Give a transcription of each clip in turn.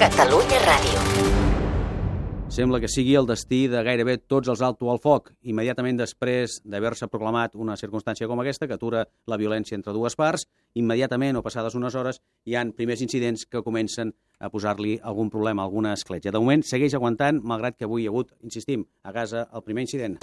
Catalunya Ràdio. Sembla que sigui el destí de gairebé tots els alto al foc, immediatament després d'haver-se proclamat una circumstància com aquesta, que atura la violència entre dues parts, immediatament o passades unes hores hi han primers incidents que comencen a posar-li algun problema, alguna escletxa. De moment segueix aguantant, malgrat que avui hi ha hagut, insistim, a Gaza el primer incident.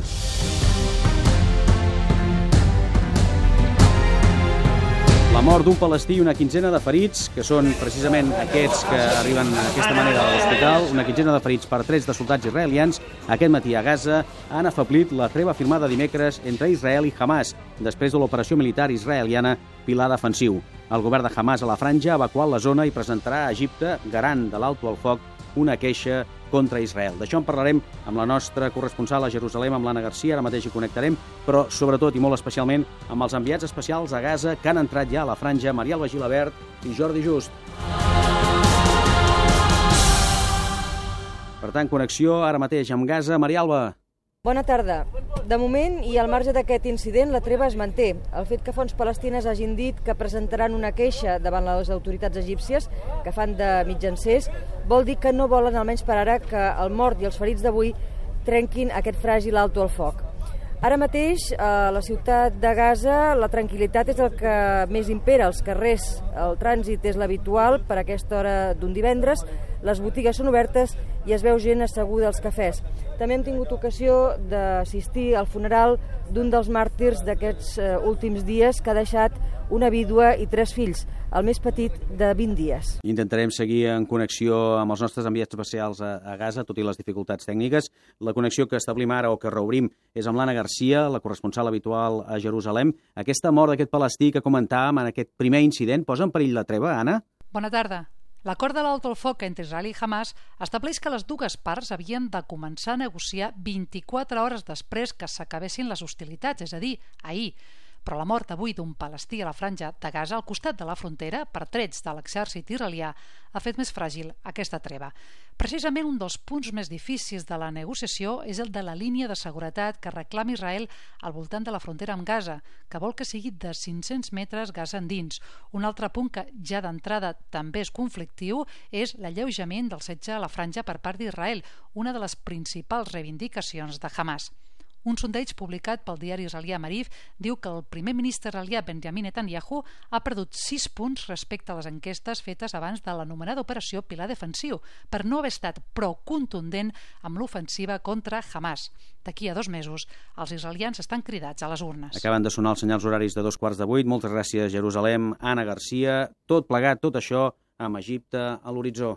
La mort d'un palestí i una quinzena de ferits, que són precisament aquests que arriben d'aquesta manera a l'hospital, una quinzena de ferits per trets de soldats israelians, aquest matí a Gaza han afablit la treva firmada dimecres entre Israel i Hamas, després de l'operació militar israeliana Pilar Defensiu. El govern de Hamas a la franja ha evacuat la zona i presentarà a Egipte, garant de l'alto al foc, una queixa contra Israel. D'això en parlarem amb la nostra corresponsal a Jerusalem, amb l'Anna Garcia, ara mateix hi connectarem, però sobretot i molt especialment amb els enviats especials a Gaza que han entrat ja a la franja, Maria Alba Gilabert i Jordi Just. Per tant, connexió ara mateix amb Gaza. Maria Alba. Bona tarda. De moment, i al marge d'aquest incident, la treva es manté. El fet que fons palestines hagin dit que presentaran una queixa davant les autoritats egípcies, que fan de mitjancers, vol dir que no volen, almenys per ara, que el mort i els ferits d'avui trenquin aquest fràgil alto al foc. Ara mateix, a la ciutat de Gaza, la tranquil·litat és el que més impera. Els carrers, el trànsit és l'habitual per aquesta hora d'un divendres, les botigues són obertes i es veu gent asseguda als cafès. També hem tingut ocasió d'assistir al funeral d'un dels màrtirs d'aquests eh, últims dies que ha deixat una vídua i tres fills, el més petit de 20 dies. Intentarem seguir en connexió amb els nostres enviats especials a, a Gaza, tot i les dificultats tècniques. La connexió que establim ara o que reobrim és amb l'Anna Garcia, la corresponsal habitual a Jerusalem. Aquesta mort d'aquest palestí que comentàvem en aquest primer incident posa en perill la treva, Anna? Bona tarda. L'acord de l'alto al foc entre Israel i Hamas estableix que les dues parts havien de començar a negociar 24 hores després que s'acabessin les hostilitats, és a dir, ahir però la mort avui d'un palestí a la franja de Gaza al costat de la frontera per trets de l'exèrcit israelià ha fet més fràgil aquesta treva. Precisament un dels punts més difícils de la negociació és el de la línia de seguretat que reclama Israel al voltant de la frontera amb Gaza, que vol que sigui de 500 metres Gaza endins. Un altre punt que ja d'entrada també és conflictiu és l'alleujament del setge a la franja per part d'Israel, una de les principals reivindicacions de Hamas. Un sondeig publicat pel diari israelià Marif diu que el primer ministre israelià Benjamin Netanyahu ha perdut 6 punts respecte a les enquestes fetes abans de l'anomenada operació Pilar Defensiu per no haver estat prou contundent amb l'ofensiva contra Hamas. D'aquí a dos mesos, els israelians estan cridats a les urnes. Acaben de sonar els senyals horaris de dos quarts de vuit. Moltes gràcies, Jerusalem. Anna Garcia. Tot plegat, tot això, amb Egipte a l'horitzó.